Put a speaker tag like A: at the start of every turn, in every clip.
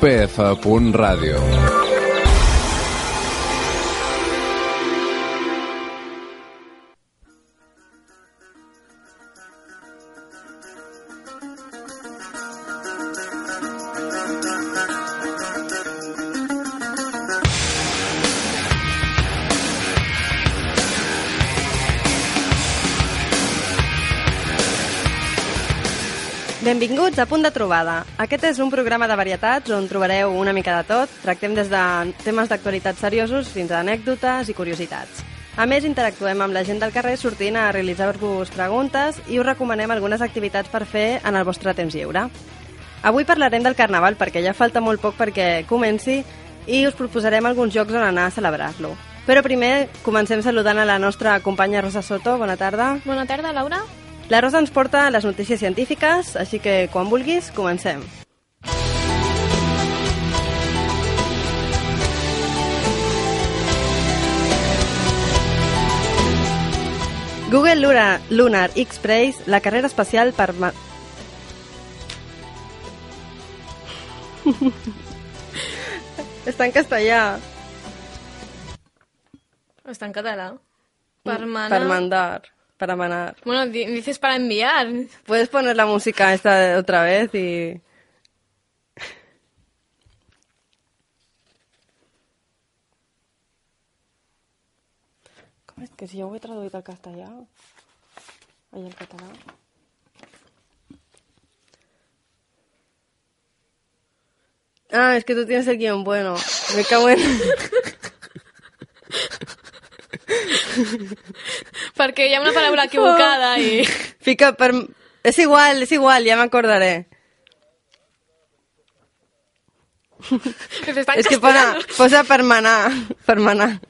A: upf.radio.
B: Benvinguts a Punt de Trobada. Aquest és un programa de varietats on trobareu una mica de tot. Tractem des de temes d'actualitat seriosos fins a anècdotes i curiositats. A més, interactuem amb la gent del carrer sortint a realitzar-vos preguntes i us recomanem algunes activitats per fer en el vostre temps lliure. Avui parlarem del Carnaval perquè ja falta molt poc perquè comenci i us proposarem alguns jocs on anar a celebrar-lo. Però primer comencem saludant a la nostra companya Rosa Soto. Bona tarda.
C: Bona tarda, Laura.
B: La Rosa ens porta les notícies científiques, així que quan vulguis, comencem. Google Lunar, Lunar X-Prize, la carrera espacial per... Ma... Està en castellà.
C: Está en català. Per manar...
B: Per mandar, para manar.
C: Bueno, di- dices para enviar.
B: Puedes poner la música esta otra vez y... Com és que si ho he traduït al castellà? Ai, al català? Ah, es que tú tienes el guion bueno. Me cago en...
C: Perquè hi ha una paraula equivocada i...
B: Fica per... És igual, és igual, ja m'acordaré. Es que posa, posa per manar, per manar.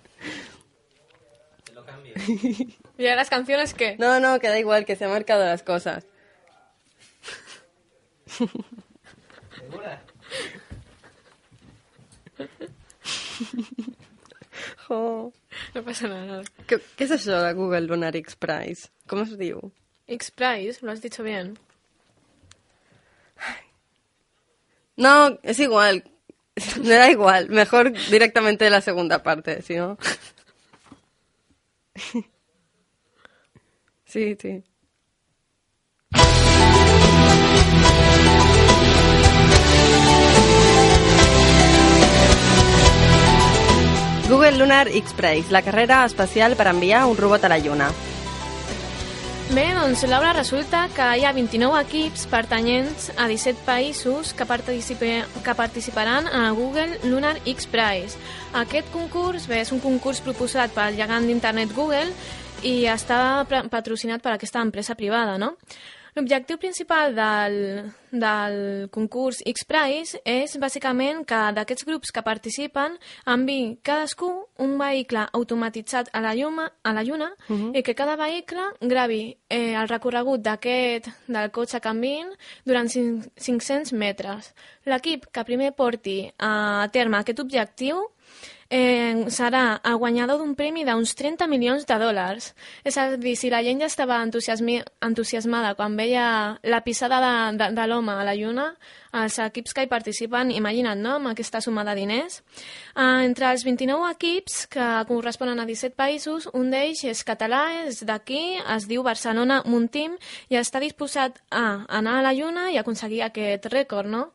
C: ¿Y ahora las canciones qué?
B: No, no, que da igual, que se han marcado las cosas. Jo.
C: No pasa nada.
B: ¿Qué, ¿Qué es eso de Google Lunar X Prize? ¿Cómo se diu?
C: X-Prize, lo has dicho bien.
B: No, es igual. Me da igual. Mejor directamente la segunda parte, si no. Sí, sí. Google Lunar X-Prize, la carrera espacial per enviar un robot a la Lluna.
C: Bé, doncs, Laura, resulta que hi ha 29 equips pertanyents a 17 països que, participe, que participaran el Google Lunar X Prize. Aquest concurs bé, és un concurs proposat pel gegant d'internet Google i està patrocinat per aquesta empresa privada, no? L'objectiu principal del, del concurs X-Prize és bàsicament que d'aquests grups que participen enviï cadascú un vehicle automatitzat a la, lluma, a la Lluna i que cada vehicle gravi eh, el recorregut d'aquest del cotxe que enviïn durant cinc- 500 metres. L'equip que primer porti a terme aquest objectiu eh, serà el guanyador d'un premi d'uns 30 milions de dòlars. És a dir, si la gent ja estava entusiasmi, entusiasmada quan veia la pisada de, de, de l'home a la lluna, els equips que hi participen, imagina't, no?, amb aquesta suma de diners. Eh, entre els 29 equips que corresponen a 17 països, un d'ells és català, és d'aquí, es diu Barcelona Muntim i està disposat a anar a la lluna i aconseguir aquest rècord, no?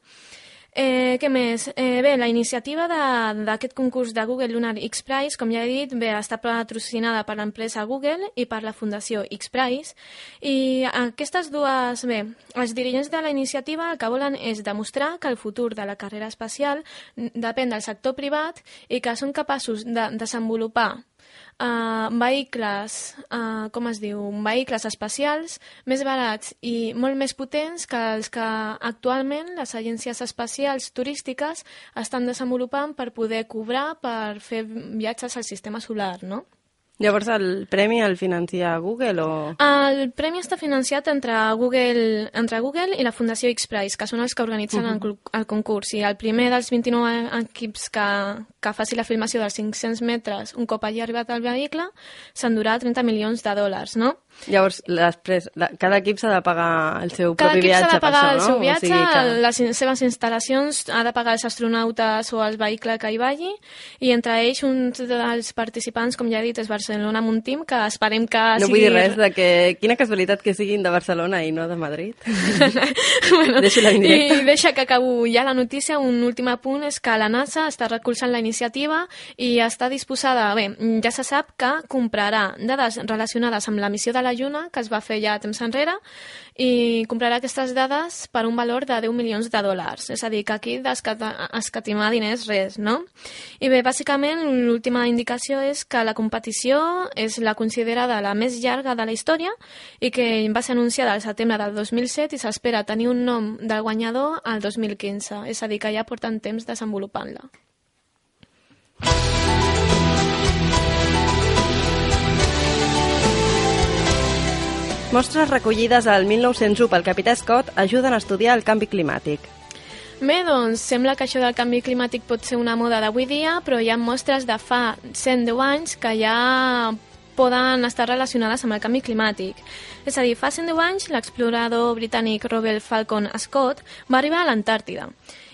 C: Eh, què més? Eh, bé, la iniciativa d'aquest concurs de Google Lunar X Prize, com ja he dit, bé, està patrocinada per l'empresa Google i per la Fundació X Prize. I aquestes dues, bé, els dirigents de la iniciativa el que volen és demostrar que el futur de la carrera espacial depèn del sector privat i que són capaços de desenvolupar uh, vehicles, uh, com es diu, vehicles espacials més barats i molt més potents que els que actualment les agències espacials turístiques estan desenvolupant per poder cobrar per fer viatges al sistema solar, no?
B: Llavors el premi el financia Google o...
C: El premi està financiat entre Google, entre Google i la Fundació X-Prize, que són els que organitzen el, cul- el concurs. I el primer dels 29 equips que, que faci la filmació dels 500 metres un cop hagi arribat al vehicle s'endurà 30 milions de dòlars, no?
B: Llavors, després, la, cada equip s'ha de pagar el seu
C: Cada
B: propi
C: equip s'ha
B: viatge
C: de pagar
B: per
C: el
B: això,
C: seu
B: no?
C: viatge,
B: o sigui que...
C: les seves instal·lacions, ha de pagar els astronautes o el vehicle que hi vagi, i entre ells un dels participants, com ja he dit, és Barcelona amb un team, que esperem que
B: No
C: sigui...
B: vull dir res de que... Quina casualitat que siguin de Barcelona i no de Madrid.
C: bueno,
B: Deixo la indirecta.
C: I deixa que acabo ja la notícia. Un últim apunt és que la NASA està recolzant la iniciativa i està disposada... Bé, ja se sap que comprarà dades relacionades amb la missió de la Lluna, que es va fer ja temps enrere, i comprarà aquestes dades per un valor de 10 milions de dòlars. És a dir, que aquí d'escata- escatimar diners res, no? I bé, bàsicament, l'última indicació és que la competició és la considerada la més llarga de la història i que va ser anunciada al setembre del 2007 i s'espera tenir un nom del guanyador al 2015. És a dir, que ja porten temps desenvolupant-la.
B: Mostres recollides al 1901 pel capità Scott ajuden a estudiar el canvi climàtic.
C: Bé, doncs, sembla que això del canvi climàtic pot ser una moda d'avui dia, però hi ha mostres de fa 110 anys que ja poden estar relacionades amb el canvi climàtic. És a dir, fa 110 anys l'explorador britànic Robert Falcon Scott va arribar a l'Antàrtida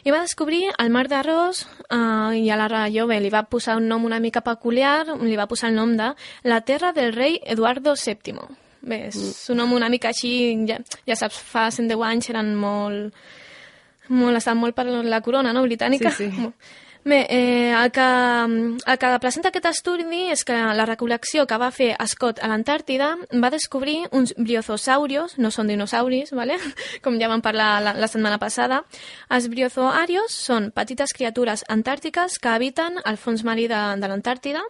C: i va descobrir el mar d'arròs eh, i a la jove li va posar un nom una mica peculiar, li va posar el nom de la terra del rei Eduardo VII. Bé, és un nom una mica així, ja, ja saps, fa 110 anys eren molt molt, estan molt per la corona no, britànica.
B: Sí, sí.
C: Bé, eh, el, que, el que presenta aquest estudi és que la recol·lecció que va fer Scott a l'Antàrtida va descobrir uns briozosaurios, no són dinosauris, ¿vale? com ja vam parlar la, la setmana passada. Els briozoarios són petites criatures antàrtiques que habiten al fons marí de, de l'Antàrtida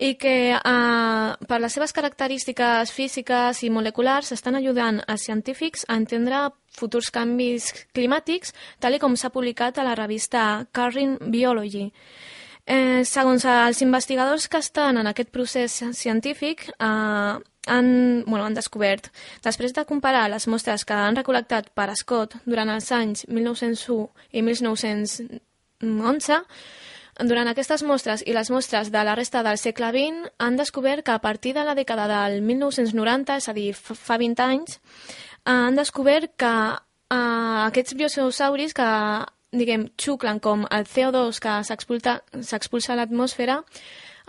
C: i que eh, per les seves característiques físiques i moleculars estan ajudant als científics a entendre futurs canvis climàtics, tal com s'ha publicat a la revista Current Biology. Eh, segons els investigadors que estan en aquest procés científic, eh, han, bueno, han descobert, després de comparar les mostres que han recol·lectat per Scott durant els anys 1901 i 1911, durant aquestes mostres i les mostres de la resta del segle XX han descobert que a partir de la dècada del 1990, és a dir, fa fa 20 anys, eh, han descobert que eh, aquests biosauris que diguem, xuclen com el CO2 que s'expulsa a l'atmosfera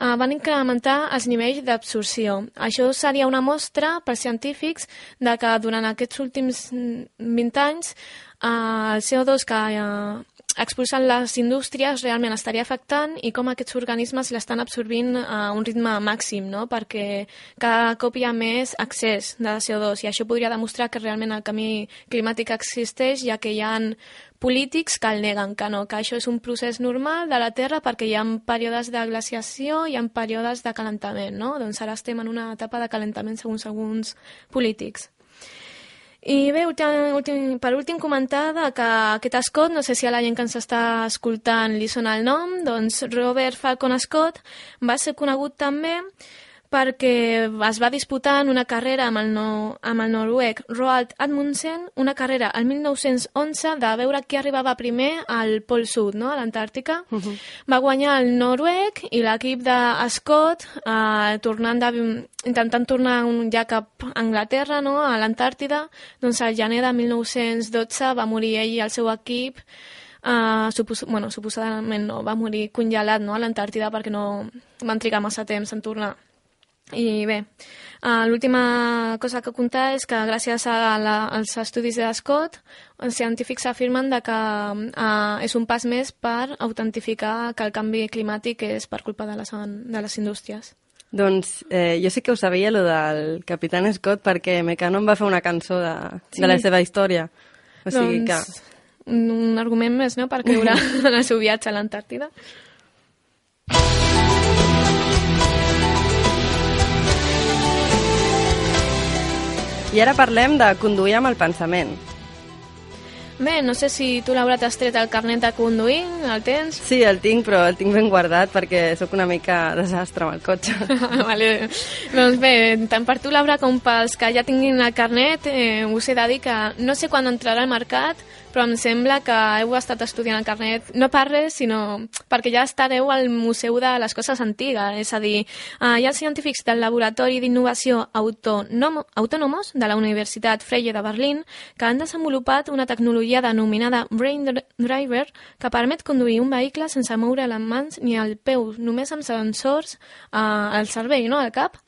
C: eh, van incrementar els nivells d'absorció. Això seria una mostra per científics de que durant aquests últims mm, 20 anys eh, el CO2 que eh, expulsen les indústries realment estaria afectant i com aquests organismes l'estan absorbint a un ritme màxim, no? perquè cada cop hi ha més accés de CO2 i això podria demostrar que realment el canvi climàtic existeix ja que hi ha polítics que el neguen, que no, que això és un procés normal de la Terra perquè hi ha períodes de glaciació i hi ha períodes de calentament, no? Doncs ara estem en una etapa de calentament segons alguns polítics. I bé, últim, últim, per últim comentar que aquest Scott, no sé si a la gent que ens està escoltant li sona el nom, doncs Robert Falcon Scott va ser conegut també perquè es va disputar en una carrera amb el, no, amb el noruec Roald Amundsen, una carrera al 1911 de veure qui arribava primer al Pol Sud, no? a l'Antàrtica. Uh -huh. Va guanyar el noruec i l'equip de Scott, eh, tornant de, intentant tornar un, ja cap a Anglaterra, no? a l'Antàrtida, doncs al gener de 1912 va morir ell i el seu equip Uh, supos bueno, suposadament no, va morir congelat no, a l'Antàrtida perquè no van trigar massa temps en tornar. I bé, uh, l'última cosa que contar és que gràcies a la, als estudis de Scott, els científics afirmen de que uh, és un pas més per autentificar que el canvi climàtic és per culpa de les, de les indústries.
B: Doncs eh, jo sí que ho sabia, lo del Capitán Scott, perquè Mecano em va fer una cançó de, sí. de la seva història. O sigui
C: doncs,
B: que...
C: un argument més, no?, per creure en el seu viatge a l'Antàrtida.
B: I ara parlem de conduir amb el pensament.
C: Bé, no sé si tu, Laura, t'has tret el carnet de conduir, el tens?
B: Sí, el tinc, però el tinc ben guardat perquè sóc una mica desastre amb el cotxe.
C: vale. Doncs bé, tant per tu, Laura, com pels que ja tinguin el carnet, eh, us he de dir que no sé quan entrarà al mercat, però em sembla que heu estat estudiant el carnet no per res, sinó perquè ja estareu al Museu de les Coses Antigues, és a dir, eh, hi ha científics del Laboratori d'Innovació Autònomos de la Universitat Freie de Berlín que han desenvolupat una tecnologia denominada Brain Driver que permet conduir un vehicle sense moure les mans ni el peu, només amb sensors eh, al cervell, no?, al cap.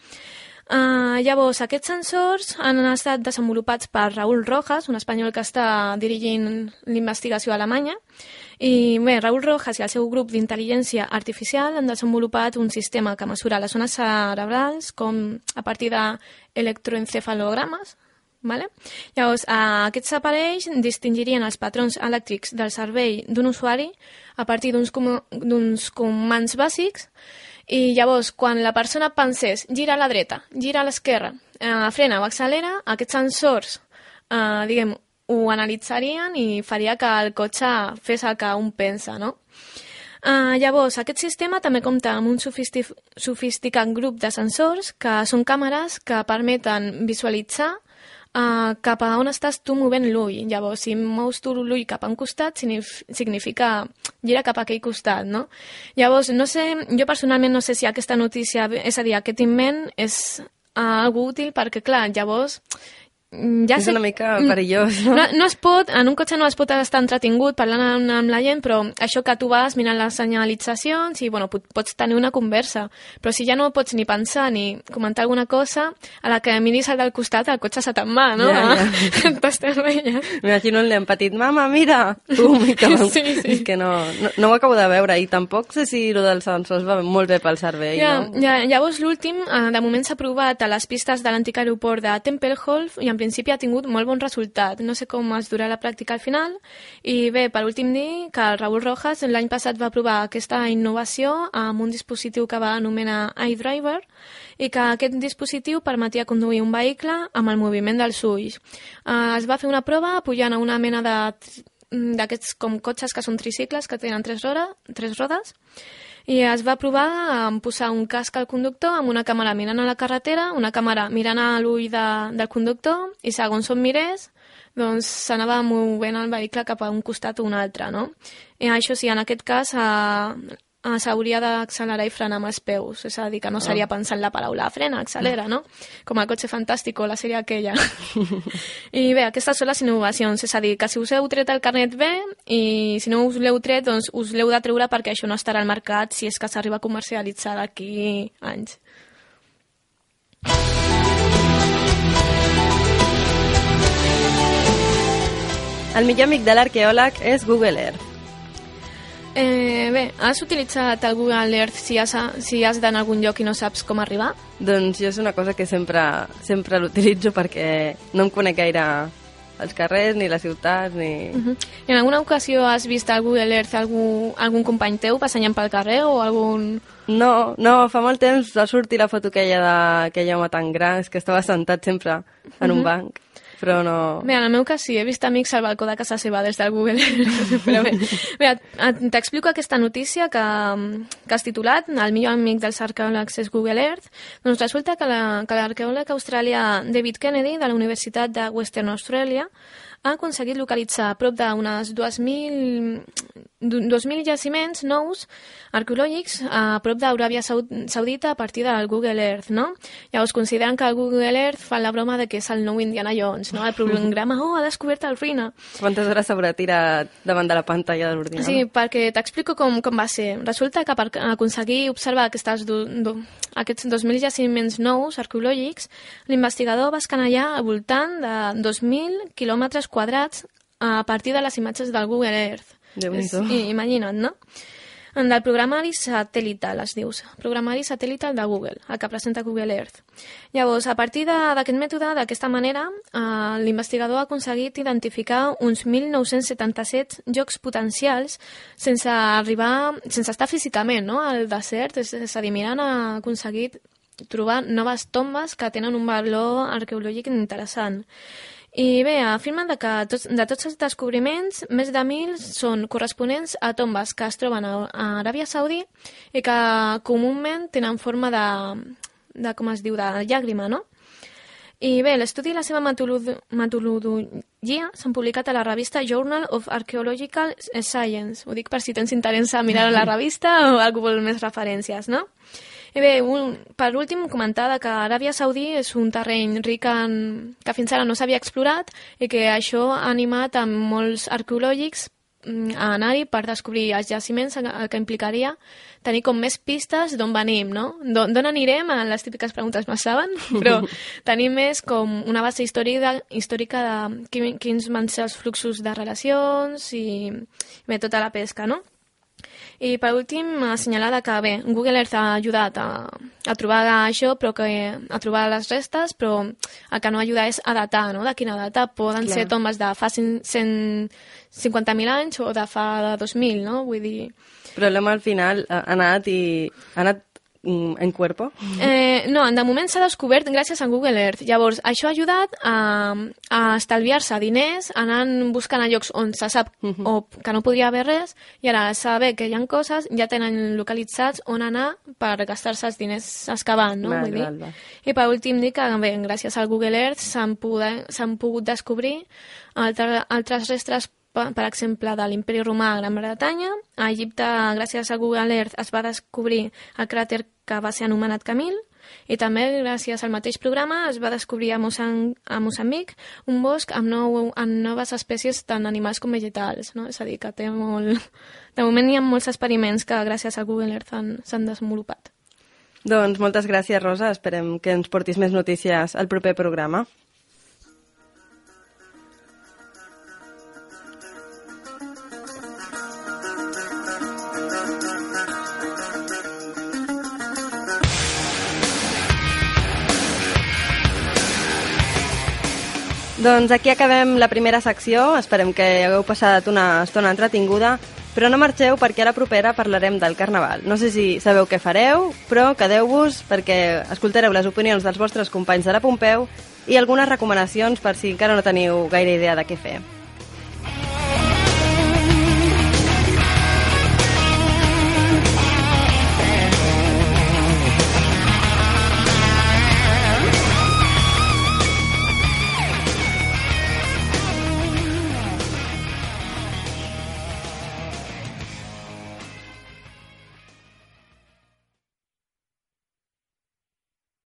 C: Uh, llavors, aquests sensors han estat desenvolupats per Raúl Rojas, un espanyol que està dirigint l'investigació a Alemanya, i bé, Raúl Rojas i el seu grup d'intel·ligència artificial han desenvolupat un sistema que mesura les zones cerebrals com a partir d'electroencefalogrames, Vale? Llavors, aquests aparells distingirien els patrons elèctrics del cervell d'un usuari a partir d'uns com comands bàsics i llavors, quan la persona pensés gira a la dreta, gira a l'esquerra, eh, frena o accelera, aquests sensors, eh, diguem, ho analitzarien i faria que el cotxe fes el que un pensa, no? Uh, llavors, aquest sistema també compta amb un sofistic sofisticat grup de sensors que són càmeres que permeten visualitzar uh, cap a on estàs tu movent l'ull. Llavors, si mous tu l'ull cap a un costat, significa gira cap a aquell costat, no? Llavors, no sé, jo personalment no sé si aquesta notícia, és a dir, aquest invent és uh, algo útil perquè, clar, llavors
B: ja és sé... una mica mm. perillós, no?
C: no? No es pot, en un cotxe no es pot estar entretingut parlant amb, amb la gent, però això que tu vas mirant les senyalitzacions i, bueno, pots tenir una conversa, però si ja no pots ni pensar ni comentar alguna cosa, a la que miris al del costat el cotxe se te'n va, no? Ja, ja. T'estàs veient.
B: M'imagino el nen petit, mama, mira! Pum, i sí, sí. És que no, no, no ho acabo de veure i tampoc sé si el dels sensors va molt bé pel cervell,
C: ja,
B: no?
C: Ja, llavors l'últim, eh, de moment s'ha provat a les pistes de l'antic aeroport de Tempelhof i en principi ha tingut molt bon resultat. No sé com es durà la pràctica al final. I bé, per últim dir que el Raúl Rojas l'any passat va provar aquesta innovació amb un dispositiu que va anomenar iDriver i que aquest dispositiu permetia conduir un vehicle amb el moviment dels ulls. Uh, es va fer una prova pujant a una mena d'aquests com cotxes que són tricicles que tenen tres, hora, tres rodes i es va provar amb posar un casc al conductor amb una càmera mirant a la carretera, una càmera mirant a l'ull de, del conductor i segons on mirés doncs s'anava movent el vehicle cap a un costat o un altre, no? I això sí, en aquest cas eh, ah, s'hauria d'accelerar i frenar amb els peus, és a dir, que no seria ah. pensant la paraula frena, accelera, no? Com el cotxe fantàstic o la sèrie aquella. I bé, aquestes són les innovacions, és a dir, que si us heu tret el carnet bé i si no us l'heu tret, doncs us l'heu de treure perquè això no estarà al mercat si és que s'arriba a comercialitzar d'aquí anys.
B: El millor amic de l'arqueòleg és Google Earth.
C: Eh, bé, has utilitzat el Google Earth si has, si has d'anar a algun lloc i no saps com arribar?
B: Doncs jo és una cosa que sempre, sempre l'utilitzo perquè no em conec gaire els carrers, ni les ciutats, ni... Uh -huh.
C: I en alguna ocasió has vist al Google Earth algú, algun company teu passejant pel carrer o algun...
B: No, no, fa molt temps va sortir la foto aquella d'aquell home tan gran, és que estava sentat sempre en un uh -huh. banc però no...
C: Bé, en el meu cas sí, he vist amics al balcó de casa seva des del Google, però bé, bé t'explico aquesta notícia que, que has titulat El millor amic dels arqueòlegs és Google Earth. Doncs resulta que l'arqueòleg la, australià David Kennedy de la Universitat de Western Australia ha aconseguit localitzar a prop d'unes 2.000 2.000 jaciments nous arqueològics a prop d'Aràbia Saudita a partir del Google Earth, no? Llavors consideren que el Google Earth fa la broma de que és el nou Indiana Jones, no? El programa, oh, ha descobert el Rina.
B: Quantes hores s'haurà tirat davant de la pantalla de l'ordinador?
C: Sí, perquè t'explico com, com va ser. Resulta que per aconseguir observar aquestes do, do, aquests 2.000 jaciments nous arqueològics, l'investigador va escanallar al voltant de 2.000 quilòmetres quadrats a partir de les imatges del Google Earth.
B: I,
C: imagina't, no? En el programari satelital, es dius. Programari satelital de Google, el que presenta Google Earth. Llavors, a partir d'aquest mètode, d'aquesta manera, eh, l'investigador ha aconseguit identificar uns 1.977 jocs potencials sense arribar, sense estar físicament no? al desert, és, és a dir, mirant ha aconseguit trobar noves tombes que tenen un valor arqueològic interessant. I bé, afirmen que tots, de tots els descobriments, més de mil són corresponents a tombes que es troben a, a Aràbia Saudí i que comúment tenen forma de, de com es diu, de llàgrima, no? I bé, l'estudi i la seva metodolo- metodologia s'han publicat a la revista Journal of Archaeological Science. Ho dic per si tens interès a mirar la revista o algú vol més referències, no? I bé, un, per últim, comentar que Aràbia Saudí és un terreny ric en, que fins ara no s'havia explorat i que això ha animat a molts arqueològics mm, a anar-hi per descobrir els jaciments, el que implicaria tenir com més pistes d'on venim, no? D'on anirem? A les típiques preguntes no saben, però tenir més com una base històrica, històrica de quin- quins van ser els fluxos de relacions i bé, tota la pesca, no? I per últim, assenyalar que bé, Google Earth ha ajudat a, a trobar això, però que, a trobar les restes, però el que no ajuda és a datar, no? De quina data poden
B: Clar.
C: ser tombes de fa 150.000 anys o de fa 2.000, no? Vull dir...
B: Però l'home al final ha anat i... Ha anat en cuerpo?
C: Eh, no, de moment s'ha descobert gràcies a Google Earth. Llavors, això ha ajudat a, a estalviar-se diners anant buscant a llocs on se sap o que no podria haver res i ara saber que hi ha coses ja tenen localitzats on anar per gastar-se els diners excavant, no?
B: Val,
C: Vull dir.
B: val, val.
C: I per últim dir que bé, gràcies al Google Earth s'han pogut, pogut descobrir altre, altres restes per exemple, de l'imperi romà a Gran Bretanya. A Egipte, gràcies a Google Earth, es va descobrir el cràter que va ser anomenat Camil, i també, gràcies al mateix programa, es va descobrir a, Moçam a Moçambic un bosc amb, nou, amb noves espècies tant animals com vegetals. No? És a dir, que té molt... De moment hi ha molts experiments que gràcies a Google Earth han- s'han desenvolupat.
B: Doncs moltes gràcies, Rosa. Esperem que ens portis més notícies al proper programa. Doncs aquí acabem la primera secció. Esperem que hagueu passat una estona entretinguda, però no marxeu perquè a la propera parlarem del Carnaval. No sé si sabeu què fareu, però quedeu-vos perquè escoltareu les opinions dels vostres companys de la Pompeu i algunes recomanacions per si encara no teniu gaire idea de què fer.